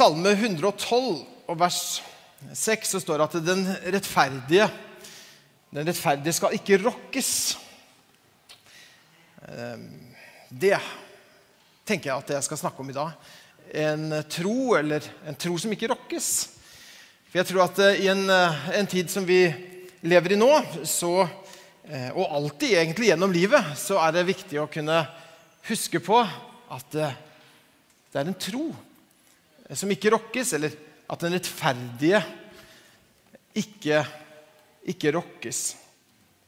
Salme 112 og vers 6 så står det at den rettferdige, den rettferdige skal ikke rokkes. Ehm, det tenker jeg at jeg skal snakke om i dag. En tro, eller en tro som ikke rokkes. For jeg tror at eh, i en, eh, en tid som vi lever i nå, så, eh, og alltid egentlig gjennom livet, så er det viktig å kunne huske på at det er en tro som ikke rokkes, eller at den rettferdige ikke, ikke rokkes.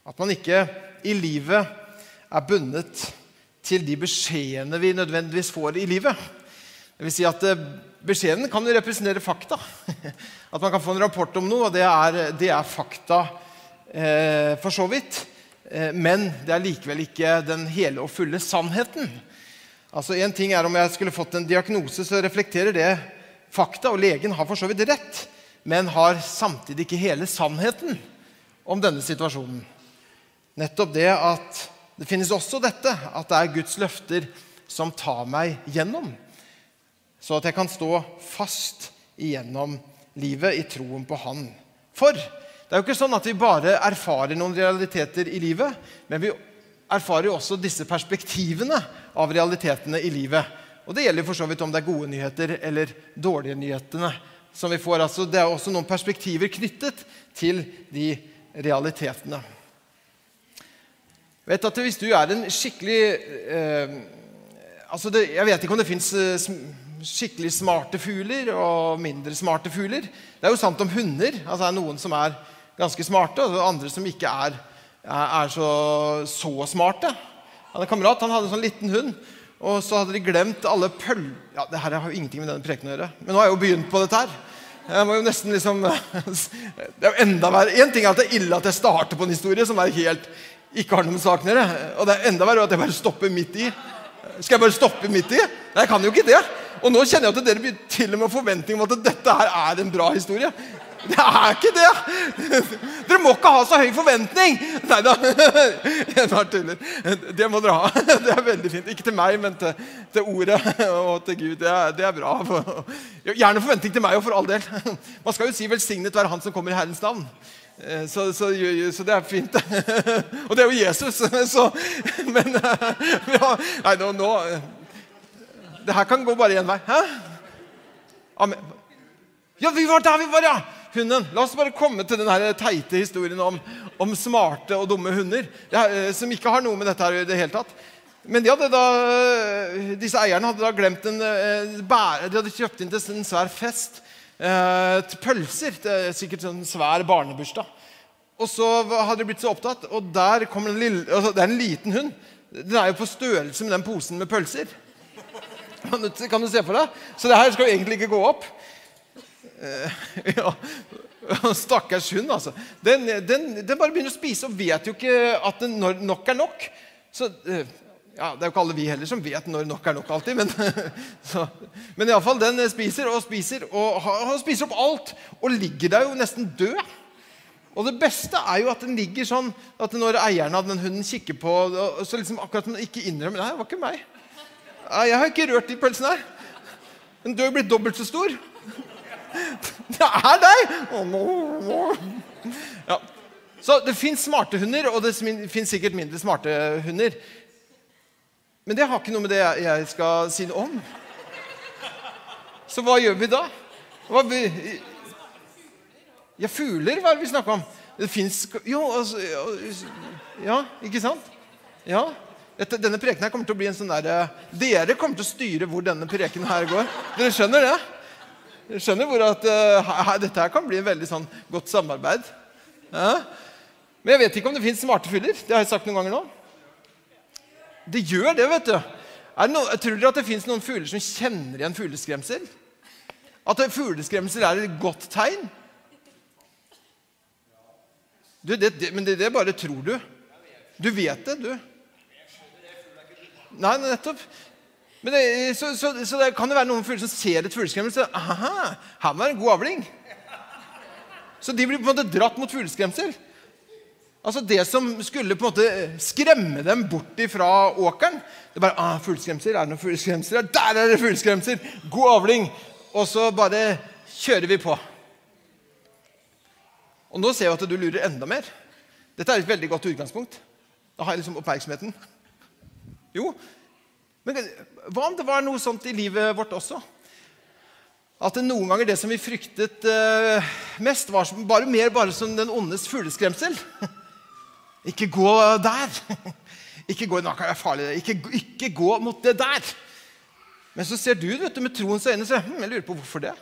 At man ikke i livet er bundet til de beskjedene vi nødvendigvis får i livet. Det vil si at eh, Beskjeden kan jo representere fakta. At man kan få en rapport om noe, og det er, det er fakta eh, for så vidt. Eh, men det er likevel ikke den hele og fulle sannheten. Altså En ting er om jeg skulle fått en diagnose, så reflekterer det fakta, og legen har for så vidt rett, men har samtidig ikke hele sannheten om denne situasjonen. Nettopp det at det finnes også dette, at det er Guds løfter som tar meg gjennom så at jeg kan stå fast igjennom livet i troen på Han. For det er jo ikke sånn at vi bare erfarer noen realiteter i livet, men vi erfarer jo også disse perspektivene av realitetene i livet. Og det gjelder for så vidt om det er gode nyheter eller dårlige nyhetene. som vi får. Altså, det er også noen perspektiver knyttet til de realitetene. Vet at Hvis du er en skikkelig eh, altså det, Jeg vet ikke om det fins eh, skikkelig smarte fugler og mindre smarte fugler. Det er jo sant om hunder. Altså, det er noen som er ganske smarte, og andre som ikke er, er så, så, smarte. Jeg hadde en kamerat han hadde en sånn liten hund, og så hadde de glemt alle pøl... Ja, det her har jo ingenting med denne prekenen å gjøre, men nå har jeg jo begynt på dette her. Jeg må jo nesten liksom Det er jo enda verre. Én ting er at det er ille at jeg starter på en historie som er helt ikke har noe med saken å gjøre. Og det er enda verre at jeg bare stopper midt i. Skal jeg bare stoppe midt i? Nei, jeg kan jo ikke det. Og nå kjenner jeg at dere blir til og med forventning om at dette her er en bra historie. Det er ikke det! Dere må ikke ha så høy forventning! Nei da. Det må dere ha. Det er veldig fint. Ikke til meg, men til, til ordet og til Gud. Det er, det er, bra. Gjerne forventning til meg og for all del. Man skal jo si 'velsignet være Han som kommer i Herrens navn'. Så, så, så, det er fint. Og det er jo Jesus. Så, men ja, Nei, nå, nå det her kan gå bare én vei. Hæ? Amen. Ja, vi var der vi var, ja! Hunden. La oss bare komme til den teite historien om, om, smarte og dumme hunder. Eh, som ikke har noe med dette her i det hele tatt. Men de da, eh, disse eierne hadde da glemt en eh, bære, De hadde kjøpt inn til en svær fest. Til pølser. Til sikkert en svær barnebursdag. Og så hadde de blitt så opptatt, og der kommer en lille, altså, Det er en liten hund. Den er jo på størrelse med den posen med pølser. Kan du, kan du, se for deg? Så det her skal jo egentlig ikke gå opp. Uh, ja. Stakkars hund, altså. Den, den, den, bare begynner å spise og vet jo ikke at nok er nok. Så, uh, ja, Det er jo ikke alle vi heller som vet når nok er nok alltid. Men, så, men iallfall, den spiser og spiser og han spiser opp alt. Og ligger der jo nesten død. Og det beste er jo at den ligger sånn at når eieren av den hunden kikker på, så liksom akkurat den ikke innrømmer Nei, det var ikke meg. Jeg har ikke rørt de pølsene her. Har jo blitt dobbelt så stor. Det er deg! Ja. Så det fins smarte hunder, og det fins sikkert mindre smarte hunder. Men det har ikke noe med det jeg skal si noe om. Så hva gjør vi da? Hva vi, ja, fugler, hva er det vi snakker om? Det fins Jo, altså Ja, ikke sant? Ja. Dette, denne prekenen her kommer til å bli en sånn der, eh, Dere kommer til å styre hvor denne prekenen her går. Dere skjønner det? Skjønner hvor at uh, Dette her kan bli en veldig sånn godt samarbeid. Ja? Men jeg vet ikke om det fins smarte fugler. Det har jeg sagt noen ganger nå. Det gjør det, vet du. No, tror dere at det fins noen fugler som kjenner igjen fugleskremsel? At fugleskremsel er et godt tegn? Du, det, det, men det, det bare tror du. Du vet det, du. Nei, nettopp. Det, så, så, så, det kan jo være noen fugler som ser et fugleskremmel og sier aha, her var en god avling. Så de blir på en måte dratt mot fugleskremsel. Altså Det som skulle på en måte skremme dem bort fra åkeren Det er bare ah, fugleskremsel, Er det noen fugleskremsel? Der er det fugleskremsel! God avling! og så bare kjører vi på. Og nå ser jeg at du lurer enda mer. Dette er et veldig godt utgangspunkt. Da har jeg liksom oppmerksomheten. Jo, men hva om det var noe sånt i livet vårt også? At det noen ganger det som vi fryktet uh, mest, var bare mer bare som den ondes fugleskremsel. ikke gå der. ikke gå Nå er farlig. Ikke, ikke gå mot det der. Men så ser du vet du, med troens øyne så hm, jeg lurer på hvorfor det.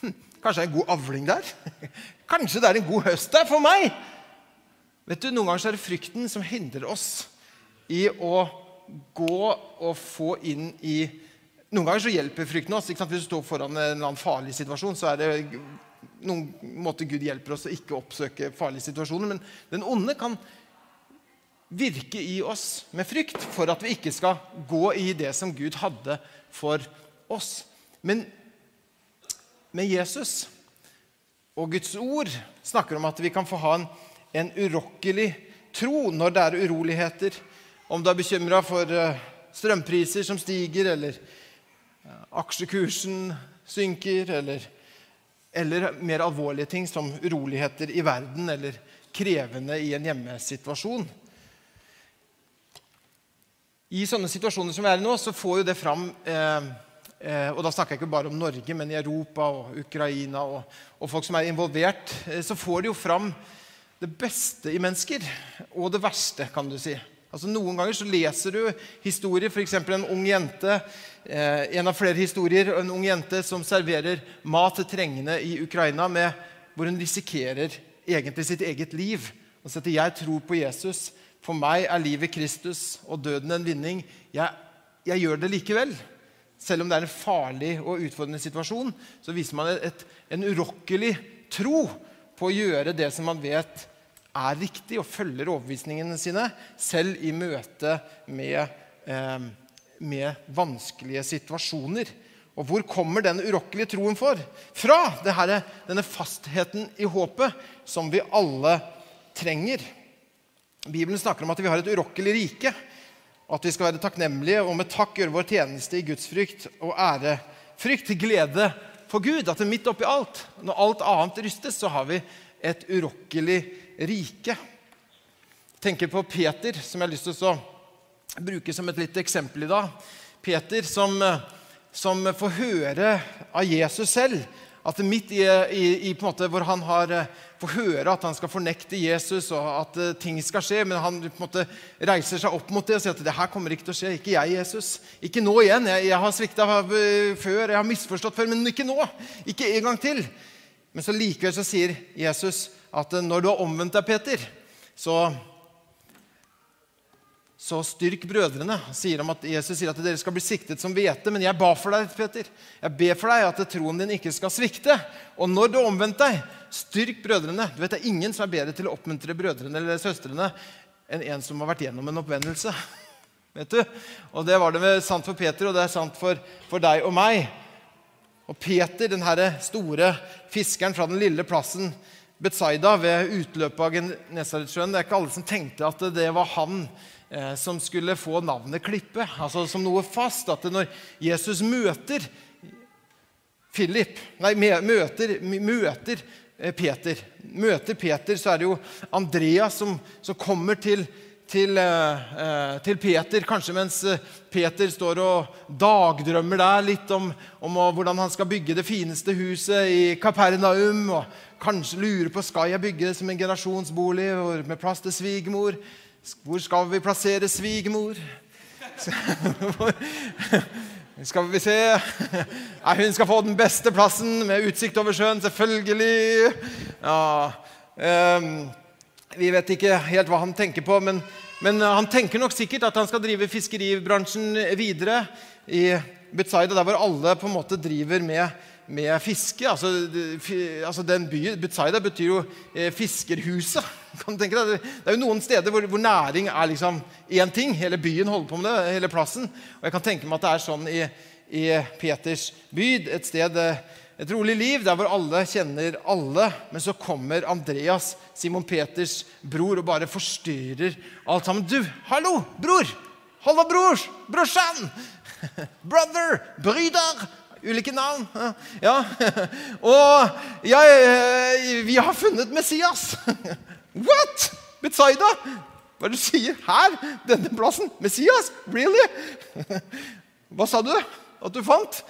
Hm, kanskje det er en god avling der? Kanskje det er en god høst der for meg? Vet du, Noen ganger så er det frykten som hindrer oss i å gå og få inn i Noen ganger så hjelper frykten oss. Hvis du står foran en eller annen farlig situasjon, så er det noen måter Gud hjelper oss å ikke oppsøke farlige situasjoner. Men den onde kan virke i oss med frykt for at vi ikke skal gå i det som Gud hadde for oss. Men med Jesus og Guds ord snakker om at vi kan få ha en, en urokkelig tro når det er uroligheter. Om du er bekymra for eh, strømpriser som stiger, eller eh, aksjekursen synker, eller, eller mer alvorlige ting som uroligheter i verden eller krevende i en hjemmesituasjon. I sånne situasjoner som vi er i nå, så får jo det fram eh, Eh, og da snakker jeg ikke bare om Norge, men i Europa og Ukraina og, og folk som er involvert. Eh, så får de jo fram det beste i mennesker og det verste, kan du si. Altså Noen ganger så leser du historier, f.eks. en ung jente eh, En av flere historier, en ung jente som serverer mat til trengende i Ukraina, med, hvor hun risikerer egentlig sitt eget liv. Og sier at 'Jeg tror på Jesus. For meg er livet Kristus og døden en vinning.' Jeg, jeg gjør det likevel. Selv om det er en farlig og utfordrende situasjon, så viser man et, en urokkelig tro på å gjøre det som man vet er riktig, og følger overbevisningene sine, selv i møte med, eh, med vanskelige situasjoner. Og hvor kommer den urokkelige troen for? fra? Her, denne fastheten i håpet som vi alle trenger. Bibelen snakker om at vi har et urokkelig rike. At vi skal være takknemlige og med takk gjøre vår tjeneste i gudsfrykt og ærefrykt til glede for Gud. At det midt oppi alt, når alt annet rystes, så har vi et urokkelig rike. Jeg tenker på Peter, som jeg har lyst til å bruke som et lite eksempel i dag. Peter som, som får høre av Jesus selv at midt i, i, i på en måte hvor han har eh, får høre at han skal fornekte Jesus, og at uh, ting skal skje, men han på en måte reiser seg opp mot det og sier at det her kommer ikke til å skje. Ikke jeg, Jesus. Ikke nå igjen. Jeg, jeg har svikta uh, før, jeg har misforstått før, men ikke nå. Ikke en gang til. Men så likevel så sier Jesus at uh, når du har omvendt deg, Peter, så så styrk brødrene. Sier at Jesus sier at dere skal bli siktet som hvete. Men jeg ba for deg, Peter. Jeg ber for deg at troen din ikke skal svikte. Og når du har omvendt deg, styrk brødrene. Du vet, Det er ingen som er bedre til å oppmuntre brødrene eller søstrene enn en som har vært gjennom en oppvendelse. Vet du? Og Det var det sant for Peter, og det er sant for, for deg og meg. Og Peter, den herre store fiskeren fra den lille plassen Betzaida ved utløpet av Genesaretsjøen Det er ikke alle som tenkte at det var han eh, som skulle få navnet Klippe, altså som noe fast. At når Jesus møter Philip, nei, møter, møter eh, Peter, møter Peter, så er det jo Andreas som, som kommer til, til, eh, til, Peter, kanskje mens Peter står og dagdrømmer der litt om, om hvordan han skal bygge det fineste huset i Kapernaum. og Kanskje lurer på skal jeg bygge det som en generasjonsbolig med plass til svigermor. Hvor skal vi plassere svigermor? Skal vi se Nei, Hun skal få den beste plassen med utsikt over sjøen, selvfølgelig. Ja, um, vi vet ikke helt hva han tenker på, men, men, han tenker nok sikkert at han skal drive fiskeribransjen videre i Betzaida, der hvor alle på en måte driver med med fiske. Altså, altså den byen, Betzaida betyr jo eh, fiskerhuset. Kan du tenke deg? Det er jo noen steder hvor, hvor næring er liksom én ting. Hele byen holder på med det. hele plassen. Og jeg kan tenke meg at det er sånn i, i Peters by. Et sted, eh, et rolig liv der hvor alle kjenner alle. Men så kommer Andreas, Simon Peters bror, og bare forstyrrer alt sammen. Du, hallo, bror! Hallo, brors! Brorsan! Brother! Bryder! Ulike navn. Ja. Og ja, eh, vi har funnet Messias. What? Betsaida? Hva er det du sier? Her? Denne plassen? Messias? Really? Hva sa du at du fant?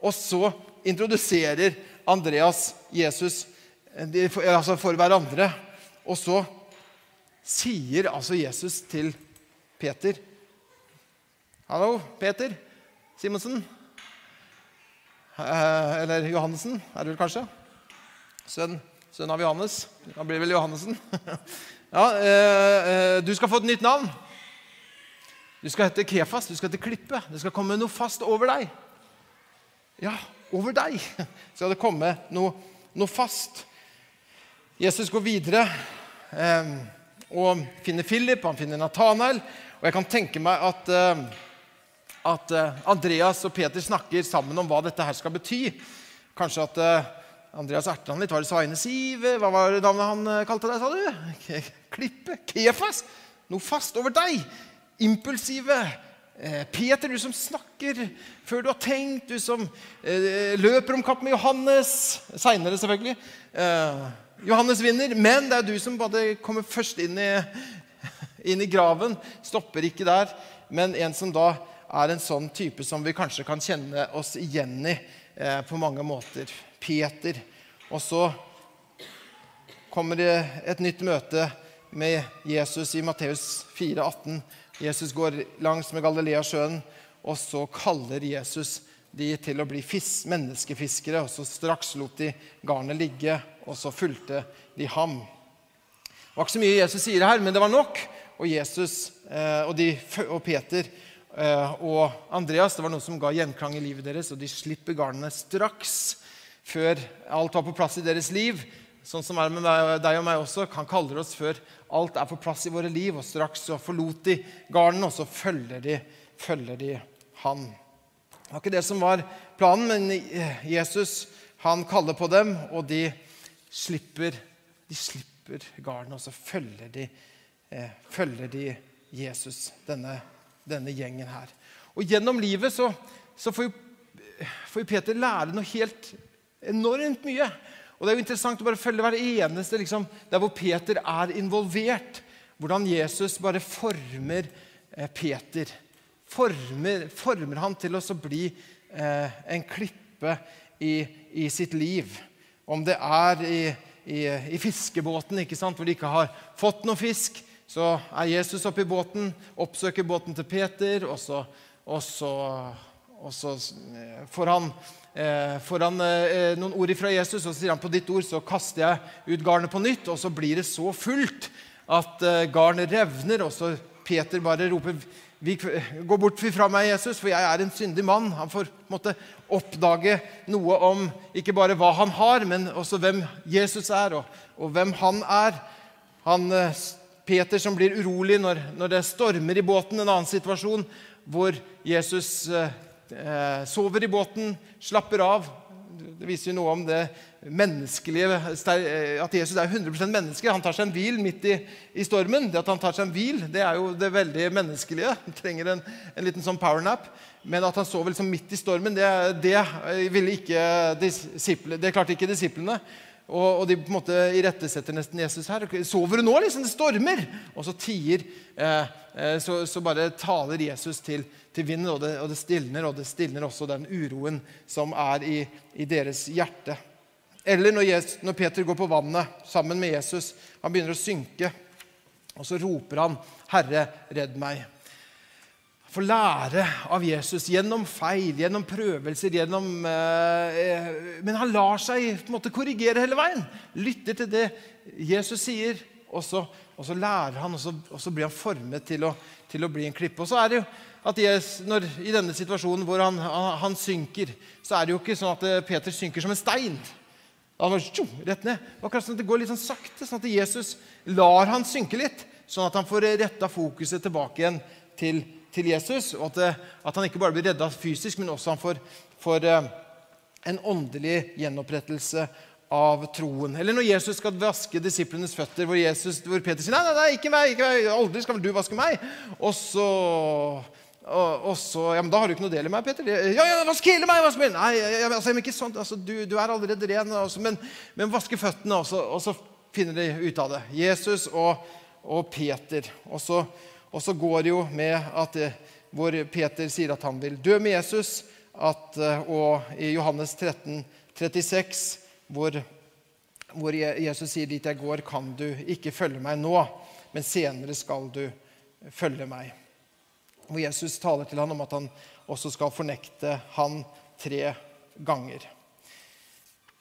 Og så introduserer Andreas Jesus altså for hverandre. Og så sier altså Jesus til Peter Hallo, Peter Simonsen. Eh, eller Johannessen, er det vel kanskje? Sønn, sønn av Johannes. Han blir vel Johannessen. ja, eh, eh, du skal få et nytt navn. Du skal hete Kefas, du skal hete Klippe. Det skal komme noe fast over deg. Ja, over deg skal det komme noe, noe fast. Jesus går videre og finner Philip, han finner Nathanael. Og jeg kan tenke meg at, at eh, Andreas og Peter snakker sammen om hva dette her skal bety. Kanskje at eh, Andreas erter han litt. Var det Sveine Siv? Hva var det navnet han eh, kalte deg, sa du? Klippe? Kefas? Noe fast over deg? impulsive. Peter, du som snakker før du har tenkt, du som løper om kapp med Johannes. Seinere, selvfølgelig. Johannes vinner, men det er du som bare kommer først inn i, inn i graven. Stopper ikke der, men en som da er en sånn type som vi kanskje kan kjenne oss igjen i eh, på mange måter. Peter. Og så kommer det et nytt møte med Jesus i Matteus 4, 18. Jesus går langs med Galileasjøen, og så kaller Jesus de til å bli fisk, menneskefiskere. og Så straks lot de garnet ligge, og så fulgte de ham. Det var ikke så mye Jesus sier her, men det var nok. Og Jesus eh, og, de, og Peter og Andreas det var noe som ga gjenklang i livet deres, og de slipper garnene straks før alt var på plass i deres liv. Sånn som er med deg og meg også. Han kaller oss før alt er på plass i våre liv. Og straks så forlot de garnen, og så følger de, følger de han. Det var ikke det som var planen, men Jesus han kaller på dem, og de slipper, de slipper garnet, og så følger de, eh, følger de Jesus, denne, denne, gjengen her. Og gjennom livet så, så får, jo, får jo Peter lære noe helt enormt mye. Og Det er jo interessant å bare følge hver eneste liksom, der hvor Peter er involvert. Hvordan Jesus bare former eh, Peter. Former, former, han til å bli eh, en klippe i, i, sitt liv. Om det er i, i, i fiskebåten, hvor de ikke har fått noe fisk, så er Jesus oppe i båten, oppsøker båten til Peter, og så, og så, og så eh, får han eh, får han eh, noen ord fra Jesus, og så sier han på ditt ord så kaster jeg ut garnet på nytt. Og så blir det så fullt at eh, garnet revner, og så Peter bare roper Gå bort fra meg, Jesus, for jeg er en syndig mann. Han får måtte, oppdage noe om ikke bare hva han har, men også hvem Jesus er, og, og hvem han er. Han, eh, Peter som blir urolig når, når, det stormer i båten, en annen situasjon hvor Jesus eh, sover i båten, slapper av. Det viser jo noe om det menneskelige eh, At Jesus er 100% menneske. Han tar seg en hvil midt i, i, stormen. Det at han tar seg en hvil, det er jo det veldig menneskelige. Han trenger en, en liten sånn powernap. Men at han sover liksom midt i stormen, det, det, ikke det klarte ikke disiplene. Og, og, de på en måte irettesetter nesten Jesus her. Sover du nå? liksom, Det stormer! Og så tier eh, eh, så, så, bare taler Jesus til, til vinden, og det, og det, stilner. Og det stilner også den uroen som er i, i deres hjerte. Eller når, Jesus, når, Peter går på vannet sammen med Jesus. Han begynner å synke, og så roper han, 'Herre, redd meg' få lære av Jesus gjennom feil, gjennom prøvelser, gjennom eh, Men han lar seg på en måte korrigere hele veien. Lytter til det Jesus sier, og så, og så lærer han, og så, og så, blir han formet til å, til å, bli en klippe. Og så er det jo at Jesus, når, I denne situasjonen hvor han, han, han, synker, så er det jo ikke sånn at eh, Peter synker som en stein. Han var tjo, rett ned. Akkurat sånn at Det går litt sånn sakte, sånn at Jesus lar han synke litt. Sånn at han får retta fokuset tilbake igjen til Jesus til Jesus, og at, at han ikke bare blir redda fysisk, men også han får, får eh, en åndelig gjenopprettelse av troen. Eller når Jesus skal vaske disiplenes føtter, hvor, Jesus, hvor Peter sier nei, nei, nei, ikke meg, ikke meg, aldri skal du vaske meg. Og så og, og, så Ja, men da har du ikke noe del i meg, Peter. Ja, ja, vask hele meg! Vask meg. Nei, ja, altså, men ikke sånn. Altså, du, du, er allerede ren. Altså, men, men vaske føttene, og så, finner de ut av det. Jesus og, og Peter. Og så, og så, går det jo med at hvor Peter sier at han vil dø med Jesus, at, og i Johannes 13, 36, hvor, hvor Jesus sier dit jeg går, kan du ikke følge meg nå, men senere skal du følge meg hvor Jesus taler til ham om at han også skal fornekte han tre ganger.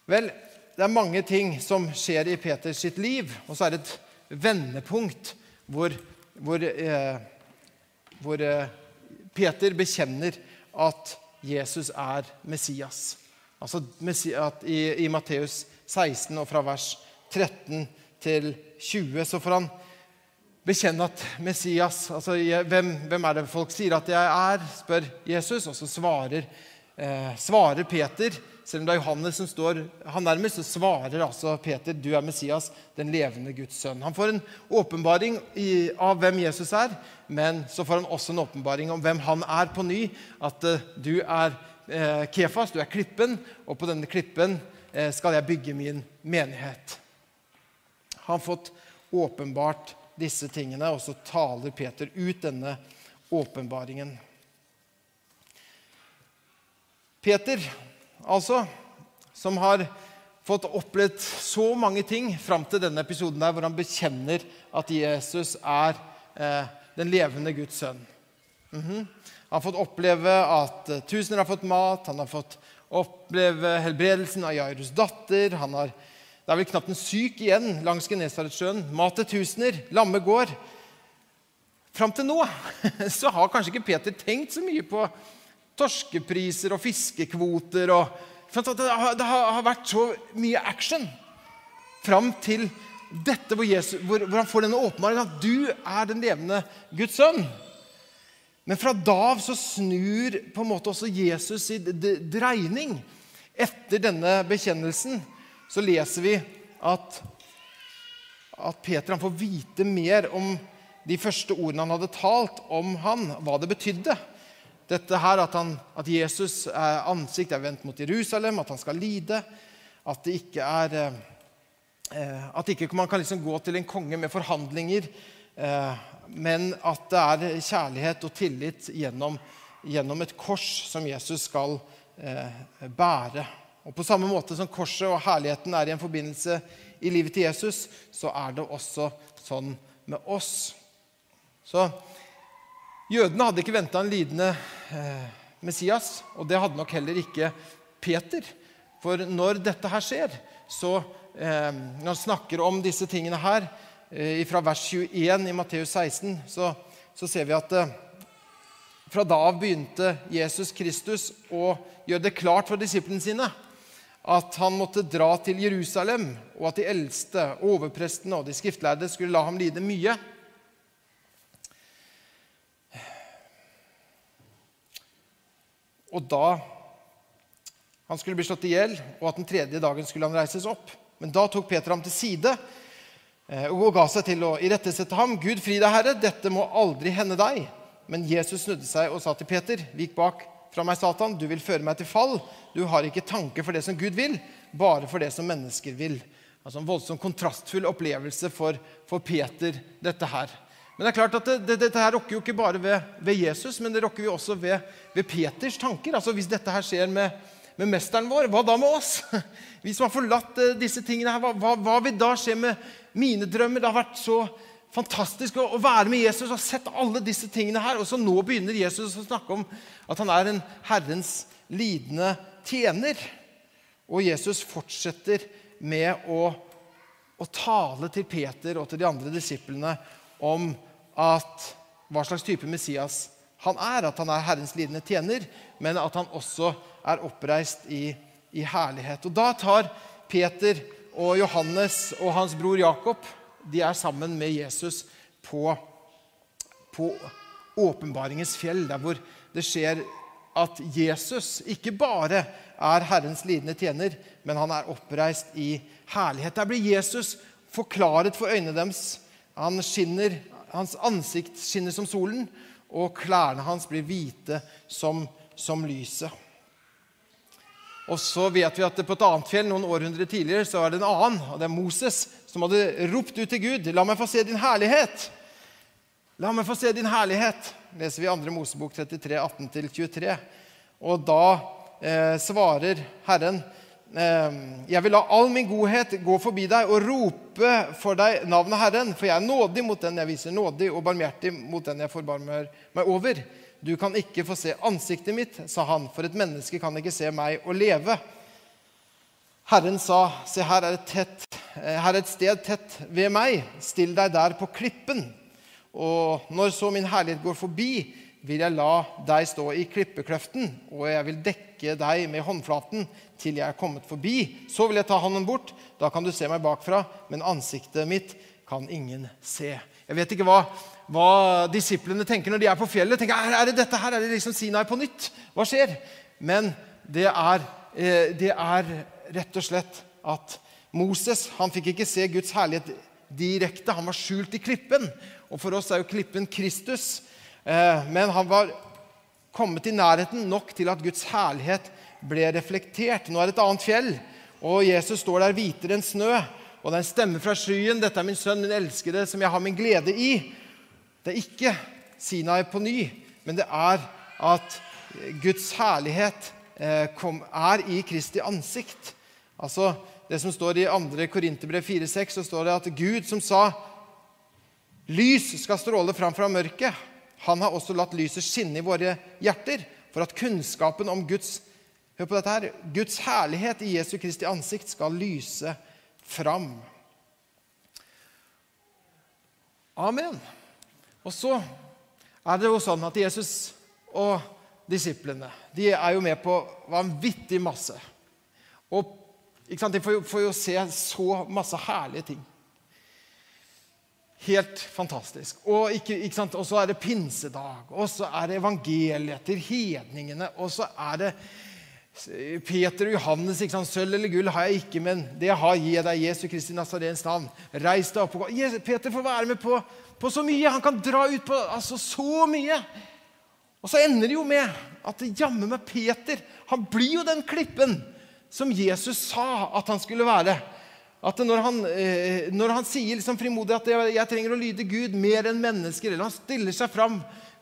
Vel, det er mange ting som skjer i Peters sitt liv, og så er det et vendepunkt hvor, hvor, eh, hvor eh, Peter bekjenner at Jesus er Messias. Altså at i, i Matteus 16 og fra vers 13 til 20 så får han bekjenne at Messias altså hvem, hvem, er det folk sier at jeg er? spør Jesus. Og så svarer, eh, svarer, Peter, selv om det er Johannes som står han nærmest, så svarer altså Peter du er Messias, den levende Guds sønn. Han får en åpenbaring av hvem Jesus er, men så får han også en åpenbaring om hvem han er på ny. At eh, du er eh, Kefas, du er klippen, og på denne klippen eh, skal jeg bygge min menighet. Han har fått åpenbart disse tingene, og så taler Peter ut denne åpenbaringen. Peter, altså, som har fått opplevd så mange ting fram til denne episoden der, hvor han bekjenner at Jesus er eh, den levende Guds sønn. Mm -hmm. Han har fått oppleve at tusener har fått mat, han har fått oppleve helbredelsen av Jairus datter. han har det er vel knapt en syk igjen langs Genesaretsjøen. Mat til tusener, lamme går. Fram til nå så har kanskje ikke Peter tenkt så mye på torskepriser og fiskekvoter. Og, det, har, vært så mye action fram til dette hvor, Jesus, hvor, han får denne åpenbaringen at du er den levende Guds sønn. Men fra da av så snur på en måte også Jesus i dreining etter denne bekjennelsen så leser vi at, at Peter får vite mer om de første ordene han hadde talt om han, hva det betydde. Dette her At, han, at Jesus' ansikt er vendt mot Jerusalem, at han skal lide. At det ikke er eh, at ikke man kan liksom gå til en konge med forhandlinger, eh, men at det er kjærlighet og tillit gjennom, gjennom et kors som Jesus skal eh, bære. Og På samme måte som korset og herligheten er i en forbindelse i livet til Jesus, så er det også sånn med oss. Så Jødene hadde ikke venta en lidende eh, Messias, og det hadde nok heller ikke Peter. For når dette her skjer, så eh, Når han snakker om disse tingene her, eh, fra vers 21 i Matteus 16, så, så ser vi at eh, fra da av begynte Jesus Kristus å gjøre det klart for disiplene sine at han måtte dra til Jerusalem, og at de eldste, overprestene og de skriftlærde skulle la ham lide mye. Og da han skulle bli slått i hjel, og at den tredje dagen skulle han reises opp. Men da tok Peter ham til side eh, og ga seg til å irettesette ham. Gud fri deg, Herre, dette må aldri hende deg. Men Jesus snudde seg og sa til Peter, vik bak fra meg, Satan, du vil føre meg til fall. Du har ikke tanke for det som Gud vil, bare for det som mennesker vil. Altså En voldsomt kontrastfull opplevelse for, for, Peter, dette her. Men det er klart at det, det, dette her rokker jo ikke bare ved, ved, Jesus, men det rokker jo også ved, ved, Peters tanker. Altså Hvis dette her skjer med, med, mesteren vår, hva da med oss? Vi som har forlatt uh, disse tingene her, hva, hva, hva, vil da skje med mine drømmer? Det har vært så fantastisk å, å, være med Jesus og sett alle disse tingene her. Og så nå begynner Jesus å snakke om at han er en Herrens lidende tjener. Og Jesus fortsetter med å, å tale til Peter og til de andre disiplene om at hva slags type Messias han er. At han er Herrens lidende tjener, men at han også er oppreist i, i herlighet. Og da tar Peter og Johannes og hans bror Jakob de er sammen med Jesus på, på åpenbaringens fjell, der hvor det skjer at Jesus ikke bare er Herrens lidende tjener, men han er oppreist i herlighet. Der blir Jesus forklaret for øynene deres. Han skinner, hans ansikt skinner som solen, og klærne hans blir hvite som, som lyset. Og så vet vi at på et annet fjell noen århundrer tidligere så er det en annen, og det er Moses, som hadde ropt ut til Gud 'La meg få se din herlighet'. La meg få se din herlighet, leser vi i 2. Mosebok 33, 18-23. Og da eh, svarer Herren jeg vil la all min godhet gå forbi deg og rope for deg navnet Herren, for jeg er nådig mot den jeg viser nådig, og barmhjertig mot den jeg forbarmer meg over. Du kan ikke få se ansiktet mitt, sa han, for et menneske kan ikke se meg og leve. Herren sa, se, her er, tett, eh, her er et sted tett ved meg. Still deg der på klippen. Og når så min herlighet går forbi, vil jeg la deg stå i klippekløften, og jeg vil dekke deg med håndflaten til jeg er kommet forbi. Så vil jeg ta hånden bort. Da kan du se meg bakfra, men ansiktet mitt kan ingen se. Jeg vet ikke hva, hva disiplene tenker når de er på fjellet. tenker, er, er det dette her? Er det liksom Sinai på nytt? Hva skjer? Men det er, eh, det er rett og slett at Moses han fikk ikke se Guds herlighet direkte. Han var skjult i klippen. Og for oss er jo klippen Kristus. Eh, men han var kommet i nærheten nok til at Guds herlighet ble reflektert. Nå er det et annet fjell, og Jesus står der hvitere enn snø. Og det er en stemme fra skyen. 'Dette er min sønn, min elskede, som jeg har min glede i.' Det er ikke Sinai på ny, men det er at Guds herlighet eh, er i Kristi ansikt. Altså det som står i 2. Korinterbrev 4,6, så står det at Gud som sa 'Lys skal stråle fram fra mørket', han har også latt lyset skinne i våre hjerter, for at kunnskapen om Guds Hør på dette her. Guds herlighet i Jesu Kristi ansikt skal lyse fram. Amen. Og så er det jo sånn at Jesus og disiplene de er jo med på vanvittig masse. Og de får jo, får jo se så masse herlige ting. Helt fantastisk. Og, ikke, ikke så er det pinsedag, og så er det evangeliet til hedningene. Og så er det Peter og Johannes. ikke sant? Sølv eller gull har jeg ikke, men det jeg har, gir jeg deg. Jesu Kristi Nazarens navn. Reis deg opp og gå. Peter får være med på, på, så mye. Han kan dra ut på altså, så mye. Og så ender det jo med at jammen meg Peter han blir jo den klippen som Jesus sa at han skulle være. At når han, eh, når han sier liksom frimodig at jeg, jeg, trenger å lyde Gud mer enn mennesker, eller han stiller seg fram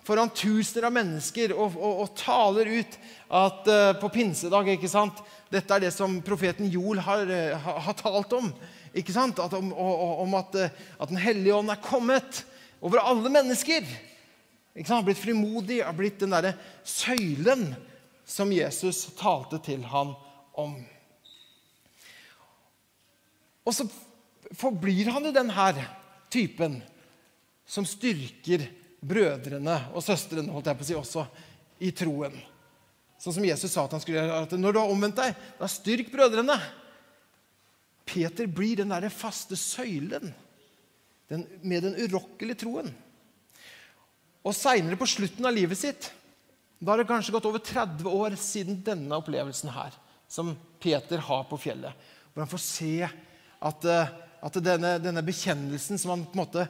foran tusener av mennesker og, og, og taler ut at uh, på pinsedag ikke sant, Dette er det som profeten Joel har, har, har talt om. ikke sant, at, om, om at, at, Den hellige ånd er kommet over alle mennesker. Ikke sant, har blitt frimodig, har blitt den derre søylen som Jesus talte til han om. Og så forblir han jo denne typen som styrker brødrene og søstrene holdt jeg på å si også, i troen. Sånn som Jesus sa at han skulle gjøre. at Når du har omvendt deg, da styrk brødrene. Peter blir den derre faste søylen den, med den urokkelige troen. Og seinere, på slutten av livet sitt, da har det kanskje gått over 30 år siden denne opplevelsen her, som Peter har på fjellet, hvor han får se at, eh, at denne, denne, bekjennelsen som han på en måte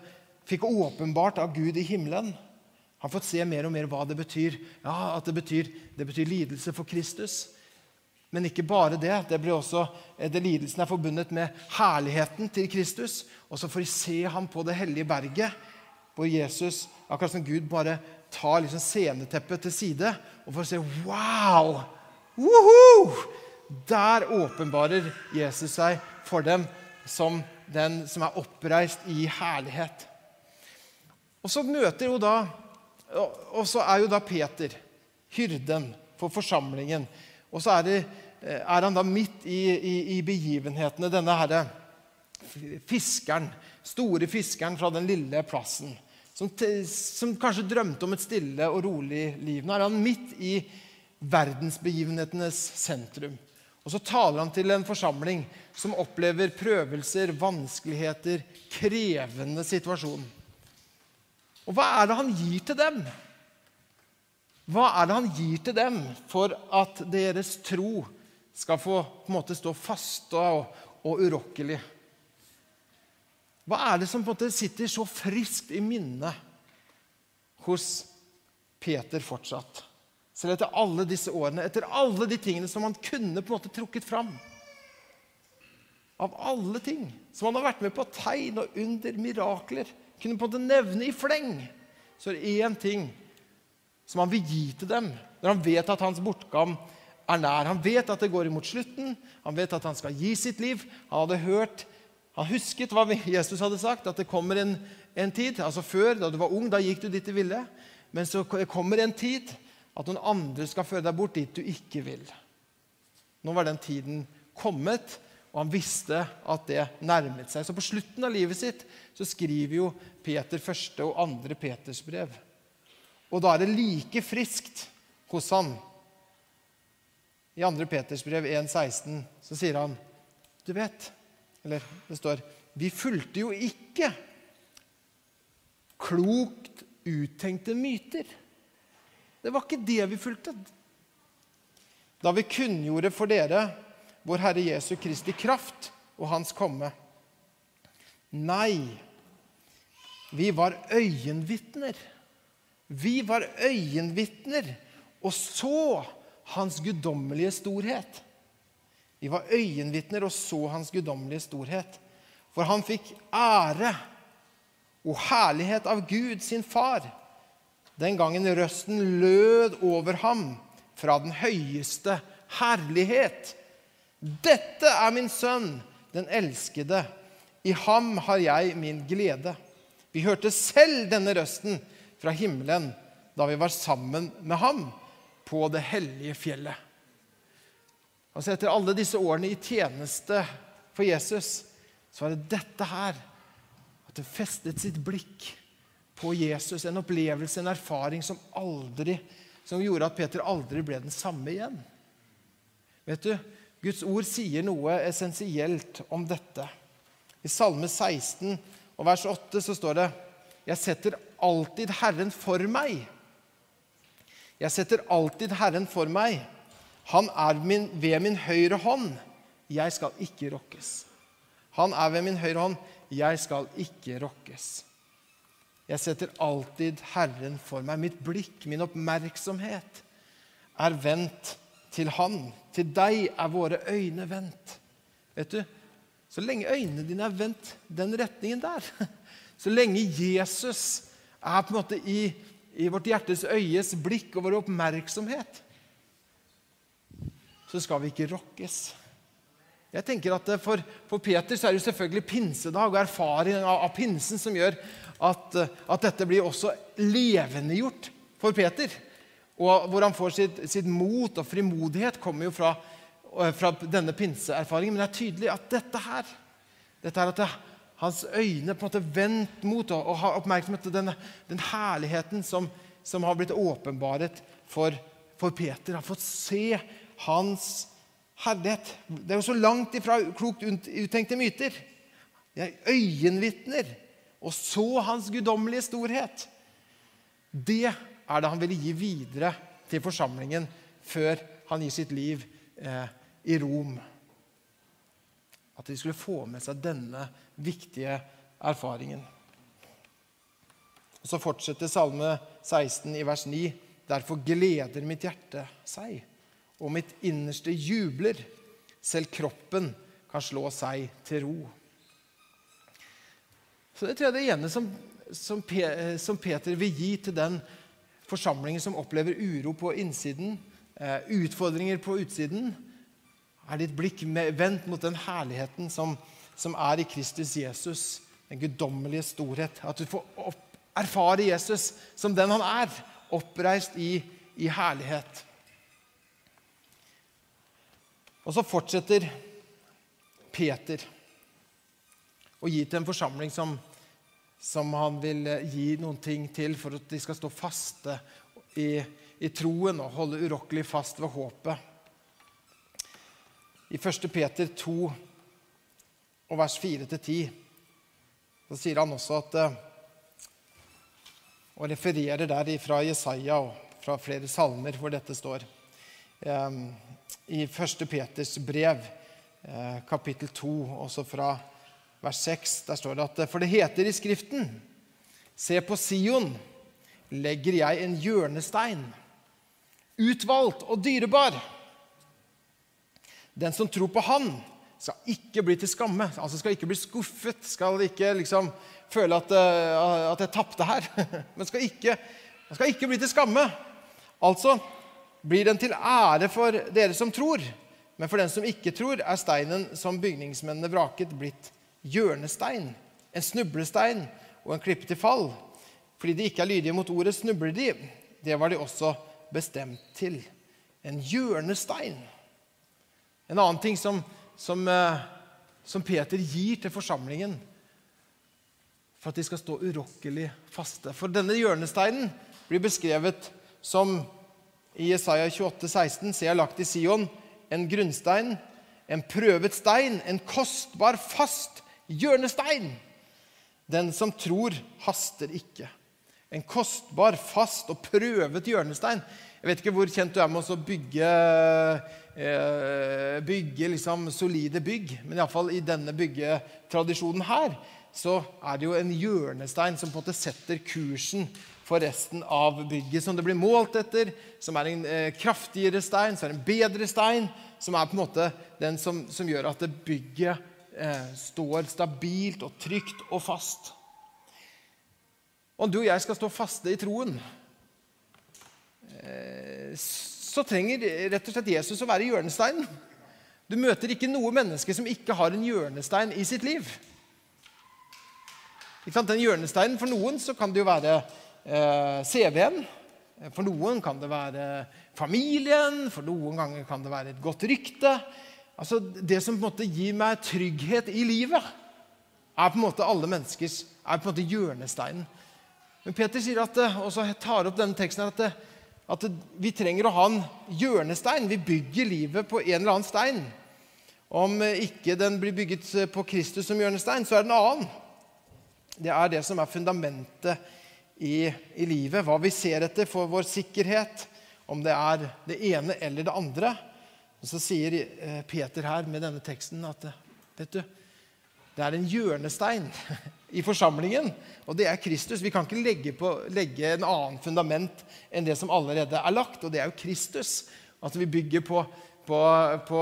fikk åpenbart av Gud i himmelen Han fått se mer og mer hva det betyr. Ja, at det betyr, det betyr lidelse for Kristus. Men ikke bare det. Det blir også, eh, det Lidelsen er forbundet med herligheten til Kristus. Og så får de se ham på det hellige berget, hvor Jesus, akkurat som Gud, bare tar liksom sceneteppet til side og får se Wow! Woohoo! Der åpenbarer Jesus seg for dem som den som er oppreist i herlighet. Og så møter jo da Og så er jo da Peter hyrden for forsamlingen. Og så er, det, er han da midt i, i, i begivenhetene, denne herre fiskeren, store fiskeren fra den lille plassen, som, som, kanskje drømte om et stille og rolig liv. Nå er han midt i verdensbegivenhetenes sentrum. Og så taler han til en forsamling som opplever prøvelser, vanskeligheter, krevende situasjon. Og hva er det han gir til dem? Hva er det han gir til dem for at deres tro skal få på en måte stå fast og, og urokkelig? Hva er det som på en måte sitter så friskt i minnet hos Peter fortsatt. Selv etter alle disse årene, etter alle de tingene som han kunne på en måte trukket fram. Av alle ting som han har vært med på, tegn og under, mirakler, kunne på en måte nevne i fleng, så er det én ting som han vil gi til dem når han vet at hans bortgang er nær. Han vet at det går imot slutten, han vet at han skal gi sitt liv. Han hadde hørt, han husket hva Jesus hadde sagt, at det kommer en, en tid altså Før, da du var ung, da gikk du dit du ville. Men så kommer en tid at noen andre skal føre deg bort dit du ikke vil. Nå var den tiden kommet, og han visste at det nærmet seg. Så på slutten av livet sitt så skriver jo Peter første og andre Peters brev. Og da er det like friskt hos han. I 2. Peters brev 1,16 så sier han Du vet Eller det står Vi fulgte jo ikke klokt uttenkte myter. Det var ikke det vi fulgte. Da vi kunngjorde for dere vår Herre Jesu Kristi kraft og Hans komme. Nei, vi var øyenvitner. Vi var øyenvitner og så Hans guddommelige storhet. Vi var øyenvitner og så Hans guddommelige storhet. For han fikk ære og herlighet av Gud, sin far, den gangen røsten lød over ham fra den høyeste herlighet. Dette er min sønn, den elskede. I ham har jeg min glede. Vi hørte selv denne røsten fra himmelen da vi var sammen med ham på det hellige fjellet. Altså Etter alle disse årene i tjeneste for Jesus, så var det dette her at det festet sitt blikk på Jesus. En opplevelse, en erfaring som aldri, som gjorde at Peter aldri ble den samme igjen. Vet du, Guds ord sier noe essensielt om dette. I Salme 16 og vers 8 så står det Jeg setter alltid Herren for meg. Jeg setter alltid Herren for meg. Han er min, ved min høyre hånd. Jeg skal ikke rokkes. Han er ved min høyre hånd. Jeg skal ikke rokkes. Jeg setter alltid Herren for meg. Mitt blikk, min oppmerksomhet, er vendt til Han. Til deg er våre øyne vendt. Vet du, Så lenge øynene dine er vendt den retningen der, så lenge Jesus er på en måte i i vårt hjertes øyes blikk og vår oppmerksomhet, så skal vi ikke rokkes. Jeg tenker at For, for Peter så er det selvfølgelig pinsedag og erfaring av, av pinsen som gjør at, at, dette blir også levendegjort for Peter. Og Hvor han får sitt, sitt mot og frimodighet, kommer jo fra, fra denne pinseerfaringen. Men det er tydelig at dette her, dette her at det, hans øyne på en måte vendt mot og, og har oppmerksomhet til den, den herligheten som, som, har blitt åpenbaret for, for Peter. Har fått se hans herlighet. Det er jo så langt ifra klokt uttenkte myter. Det er øyenvitner og så hans guddommelige storhet. Det er det han ville gi videre til forsamlingen før han gir sitt liv eh, i Rom. At de skulle få med seg denne viktige erfaringen. Og Så fortsetter Salme 16 i vers 9. Derfor gleder mitt hjerte seg, og mitt innerste jubler. Selv kroppen kan slå seg til ro. Så Det tror jeg det ene som, som, som Peter vil gi til den forsamlingen som opplever uro på innsiden, eh, utfordringer på utsiden, er ditt blikk vendt mot den herligheten som, som er i Kristus Jesus, den guddommelige storhet. At du får opp, erfare Jesus som den han er, oppreist i, i herlighet. Og så fortsetter Peter å gi til en forsamling som, som han vil eh, gi noen ting til for at de skal stå faste i, i troen og holde urokkelig fast ved håpet. I 1. Peter 2 og vers 4-10 så sier han også at eh, Og refererer der fra Jesaja og fra flere salmer hvor dette står. I 1. Peters brev, eh, kapittel 2, også fra vers 6, der står det at For det heter i Skriften Se på Sion, legger jeg en hjørnestein, utvalgt og dyrebar. Den som tror på Han, skal ikke bli til skamme. altså Skal ikke bli skuffet, skal ikke liksom føle at, uh, at jeg tapte her. Men skal ikke, skal ikke bli til skamme. Altså blir den til ære for dere som tror. Men for den som ikke tror, er steinen som bygningsmennene vraket, blitt hjørnestein, en snublestein og en klippe til fall. Fordi de ikke er lydige mot ordet, snubler de. Det var de også bestemt til. En hjørnestein. En annen ting som, som, eh, som Peter gir til forsamlingen for at de skal stå urokkelig faste. For denne hjørnesteinen blir beskrevet som i Jesaja 28, 16, ser jeg lagt i Sion en grunnstein, en prøvet stein, en kostbar, fast hjørnestein. Den som tror, haster ikke. En kostbar, fast og prøvet hjørnestein. Jeg vet ikke hvor kjent du er med å bygge, eh, bygge liksom solide bygg, men iallfall i denne byggetradisjonen her så er det jo en hjørnestein som på en måte setter kursen for resten av bygget. Som det blir målt etter, som er en eh, kraftigere stein, som er en bedre stein. Som er på en måte den som, som gjør at bygget eh, står stabilt og trygt og fast. Om du og jeg skal stå faste i troen, eh, så trenger rett og slett Jesus å være hjørnesteinen. Du møter ikke noe menneske som ikke har en hjørnestein i sitt liv. Den hjørnesteinen For noen så kan det jo være eh, CV-en. For noen kan det være familien, for noen ganger kan det være et godt rykte. Altså Det som på en måte gir meg trygghet i livet, er på en måte alle menneskers er på en måte hjørnesteinen. Men Peter sier at, og så tar opp denne teksten at, at vi trenger å ha en hjørnestein. Vi bygger livet på en eller annen stein. Om ikke den blir bygget på Kristus som hjørnestein, så er det en annen. Det er det som er fundamentet i, i, livet. Hva vi ser etter for vår sikkerhet, om det er det ene eller det andre. Og Så sier eh, Peter her med denne teksten at vet du, det er en hjørnestein i forsamlingen, og det er Kristus. Vi kan ikke legge, på, legge en annen fundament enn det som allerede er lagt, og det er jo Kristus. Altså vi bygger på, på, på,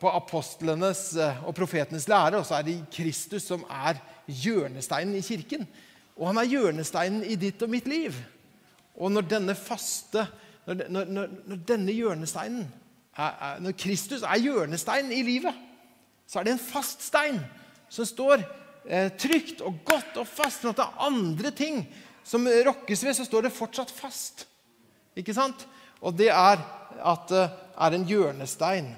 på apostlenes eh, og profetenes lære, og så er det Kristus som er hjørnesteinen i kirken. Og han er hjørnesteinen i ditt og mitt liv. Og når denne faste Når, når, når denne hjørnesteinen er, Når Kristus er hjørnesteinen i livet, så er det en fast stein som står eh, trygt og godt og fast. Når det er andre ting som rokkes ved, så står det fortsatt fast. Ikke sant? Og det er at det er en hjørnestein.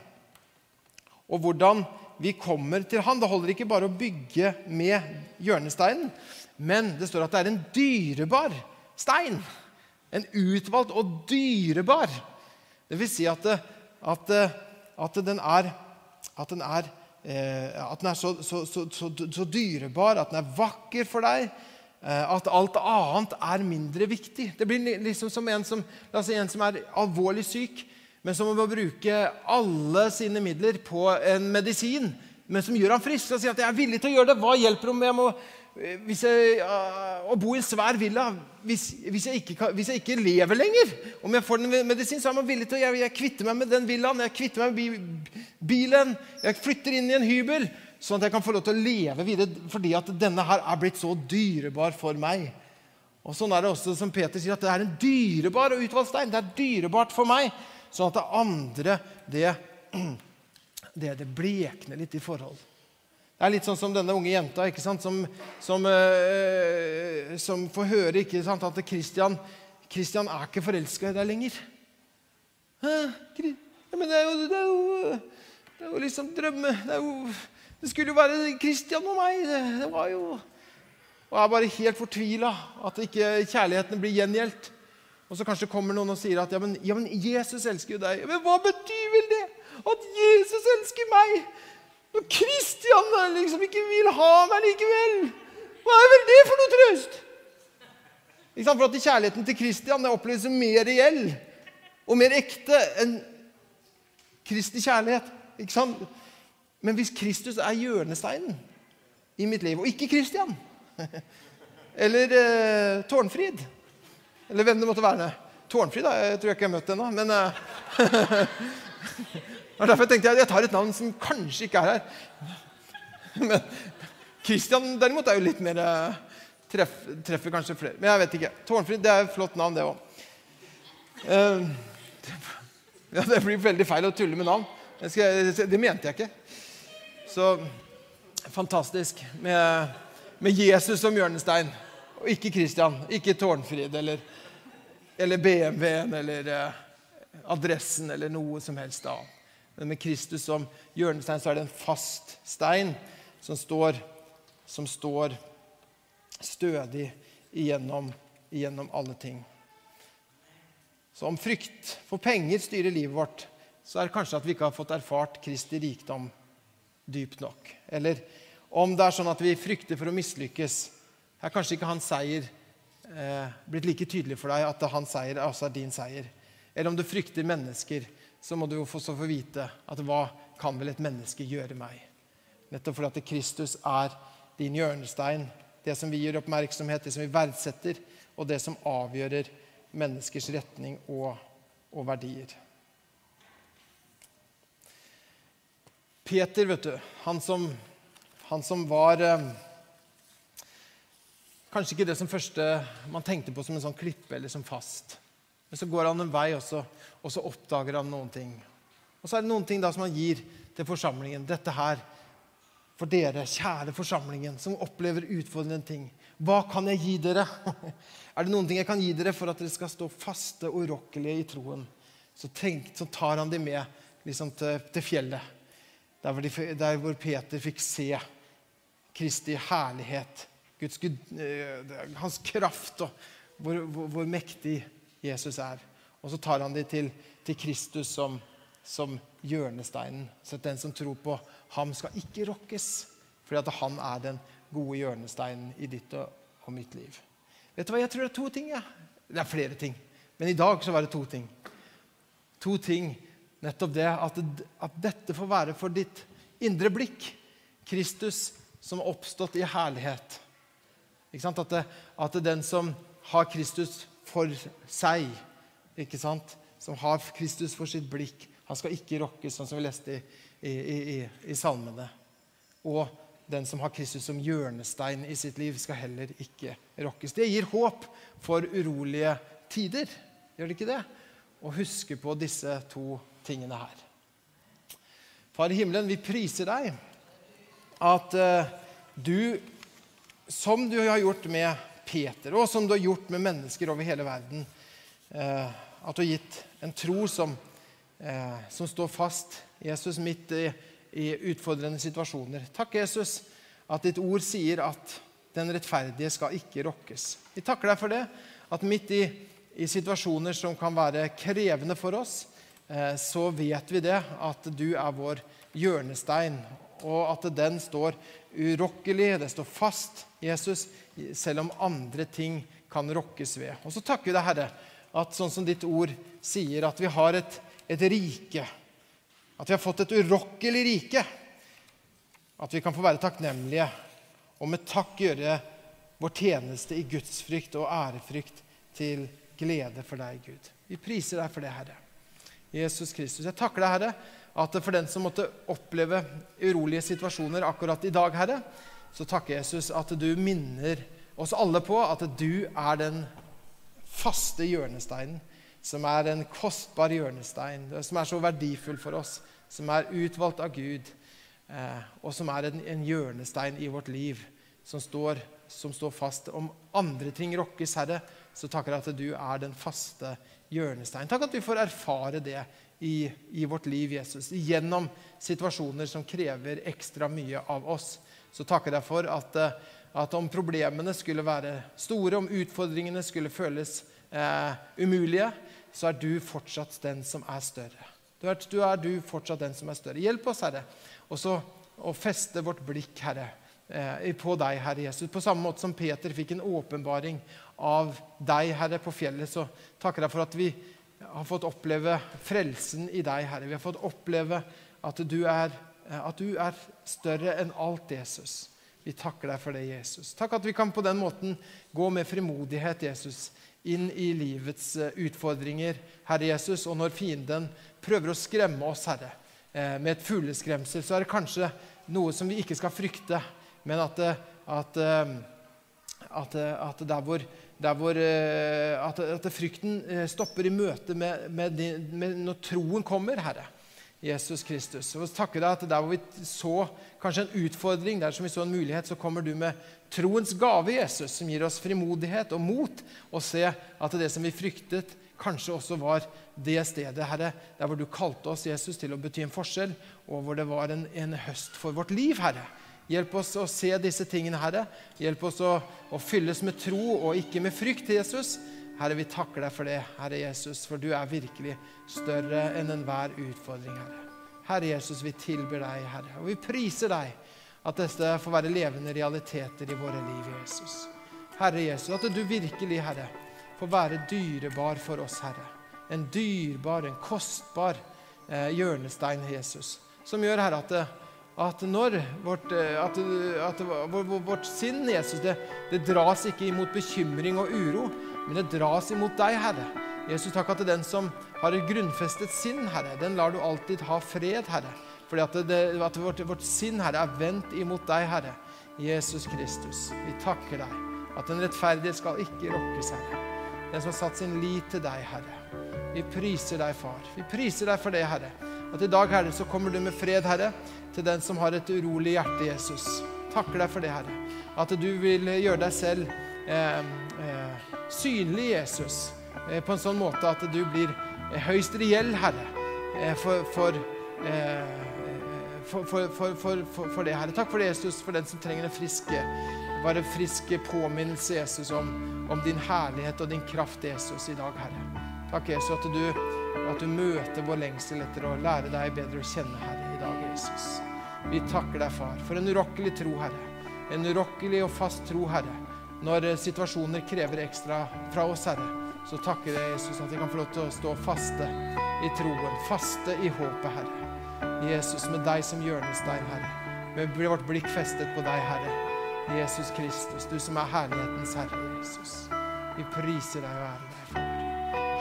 Og hvordan vi kommer til han. Det holder ikke bare å bygge med hjørnesteinen. Men det står at det er en dyrebar stein. En utvalgt og dyrebar. Det vil si at, det, at, at den er, at den er, eh, at den er så, så, så, så, dyrebar, at den er vakker for deg. Eh, at alt annet er mindre viktig. Det blir liksom som en som, si en som er alvorlig syk, men som må bruke alle sine midler på en medisin men som gjør ham frisk. Og sier at jeg er villig til å gjøre det. Hva hjelper om jeg må Eh, jeg, uh, å bo i en svær villa hvis, hvis, jeg ikke, hvis, jeg ikke, lever lenger Om jeg får den medisin, så er man villig til å jeg, jeg kvitte meg med den villaen, jeg kvitter meg med bilen, jeg flytter inn i en hybel, sånn at jeg kan få lov til å leve videre fordi at denne her er blitt så dyrebar for meg. Og Sånn er det også som Peter sier, at det er en dyrebar og utvalgt stein. Det er dyrebart for meg, sånn at det andre det, det, det blekner litt i forhold. Det er litt sånn som denne unge jenta ikke sant? Som, som, uh, som får høre ikke sant? at Christian, Christian er ikke forelska i deg lenger. Ja, men det er, jo, det, er jo, det er jo liksom drømme det, jo, det, skulle jo være Christian og meg. Det var jo Og jeg er bare helt fortvila at ikke kjærligheten blir gjengjeldt. Og så kanskje kommer noen og sier at ja men, ja, men Jesus elsker jo deg. Men hva betyr vel det? At Jesus elsker meg? Når Kristian liksom ikke vil ha meg likevel, hva er vel det for noe trøst? Ikke sant? For at Kjærligheten til Kristian oppleves som mer reell og mer ekte enn Kristi kjærlighet. Ikke sant? Men hvis Kristus er hjørnesteinen i mitt liv, og ikke Kristian eller eh, Tårnfrid Eller hvem det måtte være. Tårnfrid da, jeg tror jeg ikke jeg har møtt ennå. Men uh, derfor tenkte jeg jeg tar et navn som kanskje ikke er her. Men Christian derimot er jo litt mer uh, treff, Treffer kanskje flere. Men jeg vet ikke. Tårnfrid det er et flott navn, det òg. Uh, ja, det blir veldig feil å tulle med navn. Skal, det mente jeg ikke. Så fantastisk med, med Jesus som hjørnestein. Og ikke Christian, ikke Tårnfrid eller, eller BMW-en eller eh, adressen eller noe som helst annet. Men med Kristus som hjørnestein så er det en fast stein som står, som står stødig igjennom, igjennom alle ting. Så om frykt for penger styrer livet vårt, så er det kanskje at vi ikke har fått erfart Kristi rikdom dypt nok. Eller om det er sånn at vi frykter for å mislykkes, er kanskje ikke hans seier eh, blitt like tydelig for deg at hans seier også er din seier. Eller om du frykter mennesker, så må du jo få, få vite at hva kan vel et menneske gjøre meg? Nettopp fordi at Kristus er din hjørnestein, det som vi gir oppmerksomhet, det som vi verdsetter, og det som avgjører menneskers retning og, og verdier. Peter, vet du, han som, han som var eh, Kanskje ikke det som første man tenkte på som en sånn klippe eller som fast. Men så går han en vei, også, og så oppdager han noen ting. Og så er det noen ting da som han gir til forsamlingen. Dette her for dere, kjære forsamlingen, som opplever utfordrende ting. Hva kan jeg gi dere? er det noen ting jeg kan gi dere for at dere skal stå faste og urokkelige i troen? Så, tenk, så tar han dem med liksom, til, til fjellet. Der hvor, de, der hvor Peter fikk se Kristi herlighet, Guds, Gud, hans kraft og hvor, hvor, hvor, mektig Jesus er. Og så tar han dem til, til Kristus som, som hjørnesteinen. Så den som tror på ham, skal ikke rokkes. Fordi at han er den gode hjørnesteinen i ditt og, og mitt liv. Vet du hva, Jeg tror det er to ting. Ja. Det er flere ting. Men i dag så var det to ting. To ting Nettopp det at, at dette får være for ditt indre blikk. Kristus som har oppstått i herlighet. At, det, at det den som har Kristus for seg, ikke sant? som har Kristus for sitt blikk, han skal ikke rokkes, sånn som vi leste i, i, i, i salmene. Og den som har Kristus som hjørnestein i sitt liv, skal heller ikke rokkes. Det gir håp for urolige tider. Gjør det ikke det? Å huske på disse to tingene her. Far i himmelen, vi priser deg at uh, du, som du har gjort med Peter, og som du har gjort med mennesker over hele verden, uh, at du har gitt en tro som, uh, som står fast, Jesus, midt i, i utfordrende situasjoner. Takk, Jesus, at ditt ord sier at den rettferdige skal ikke rokkes. Vi takker deg for det, at midt i, i situasjoner som kan være krevende for oss, Eh, så vet vi det, at du er vår hjørnestein, og at den står urokkelig, det står fast, Jesus, selv om andre ting kan rokkes ved. Og så takker vi deg, Herre, at sånn som ditt ord sier, at vi har et, et rike, at vi har fått et urokkelig rike, at vi kan få være takknemlige og med takk gjøre vår tjeneste i gudsfrykt og ærefrykt til glede for deg, Gud. Vi priser deg for det, Herre. Jesus Kristus. Jeg takker deg, Herre, at for den som måtte oppleve urolige situasjoner akkurat i dag, Herre, så takker Jesus at du minner oss alle på at du er den faste hjørnesteinen, som er en kostbar hjørnestein, som er så verdifull for oss, som er utvalgt av Gud, eh, og som er en, hjørnestein i vårt liv, som står, som står fast. Om andre ting rokkes, Herre, så takker jeg at du er den faste hjørnesteinen hjørnestein. Takk at vi får erfare det i, i, vårt liv, Jesus. Gjennom situasjoner som krever ekstra mye av oss. Så takker jeg for at, eh, at om problemene skulle være store, om utfordringene skulle føles eh, umulige, så er du fortsatt den som er større. Du er, du er, du fortsatt den som er større. Hjelp oss, Herre, også å feste vårt blikk, Herre, eh, på deg, Herre Jesus. På samme måte som Peter fikk en åpenbaring av deg, Herre, på fjellet, så takker jeg for at vi har fått oppleve frelsen i deg, Herre. Vi har fått oppleve at du er, at du er større enn alt, Jesus. Vi takker deg for det, Jesus. Takk at vi kan på den måten gå med frimodighet, Jesus, inn i livets eh, utfordringer, Herre Jesus. Og når fienden prøver å skremme oss, Herre, eh, med et fugleskremsel, så er det kanskje noe som vi ikke skal frykte, men at, at, at, at der hvor hvor, at, at, frykten stopper i møte med, med, med, når troen kommer, Herre. Jesus Kristus. Og takker deg at Der hvor vi så kanskje en utfordring, der som vi så en mulighet, så kommer du med troens gave, Jesus, som gir oss frimodighet og mot å se at det som vi fryktet, kanskje også var det stedet, Herre, der hvor du kalte oss, Jesus, til å bety en forskjell, og hvor det var en, en høst for vårt liv, Herre. Hjelp oss å se disse tingene, Herre. Hjelp oss å, å fylles med tro og ikke med frykt, Jesus. Herre, vi takker deg for det, Herre Jesus, for du er virkelig større enn enhver utfordring, Herre. Herre Jesus, vi tilber deg, Herre, og vi priser deg at dette får være levende realiteter i våre liv, Jesus. Herre Jesus, at du virkelig, Herre, får være dyrebar for oss, Herre. En dyrbar, en kostbar eh, hjørnestein, Jesus, som gjør, Herre, at, at når vårt, eh, at, at, vårt sinn, Jesus, det, det dras ikke imot bekymring og uro, men det dras imot deg, Herre. Jesus, takk at den som har et grunnfestet sinn, Herre, den lar du alltid ha fred, Herre. Fordi at, det, at vårt, vårt, sinn, Herre, er vendt imot deg, Herre. Jesus Kristus, vi takker deg. At den rettferdige skal ikke rokkes, Herre. Den som har satt sin lit til deg, Herre. Vi priser deg, Far. Vi priser deg for det, Herre. At i dag, Herre, så kommer du med fred, Herre, til den som har et urolig hjerte, Jesus. Takker deg for det, Herre. At du vil gjøre deg selv eh, eh, synlig, Jesus, eh, på en sånn måte at du blir eh, høyst reell, Herre, eh, for, for, for, for, det, Herre. Takk for det, Jesus, for den som trenger en friske, bare friske påminnelse, Jesus, om, om, din herlighet og din kraft, Jesus, i dag, Herre. Takk, Jesus, at du, at du møter vår lengsel etter å lære deg bedre å kjenne, Herre, i dag, Jesus. Vi takker deg, Far, for en urokkelig tro, Herre. En urokkelig og fast tro, Herre når eh, situasjoner krever ekstra fra oss, Herre, så takker jeg Jesus at vi kan få lov til å stå faste i troen, faste i håpet, Herre. Jesus, med deg som hjørnestein, Herre. Med vårt blikk festet på deg, Herre. Jesus Kristus, du som er herlighetens Herre, Jesus. Vi priser deg og ærer deg.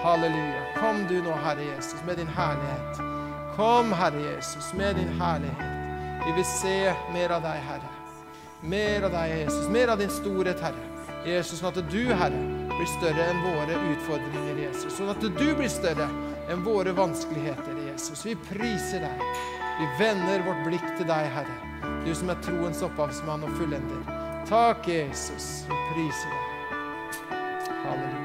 Halleluja. Kom du nå, Herre Jesus, med din herlighet. Kom, Herre Jesus, med din herlighet. Vi vil se mer av deg, Herre. Mer av deg, Jesus. Mer av din storhet, Herre. Jesus, sånn at du, Herre, blir større enn våre utfordringer, Jesus. Sånn at du blir større enn våre vanskeligheter, Jesus. Vi priser deg. Vi vender vårt blikk til deg, Herre. Du som er troens opphavsmann og fullender. Takk, Jesus. Vi priser deg. Halleluja.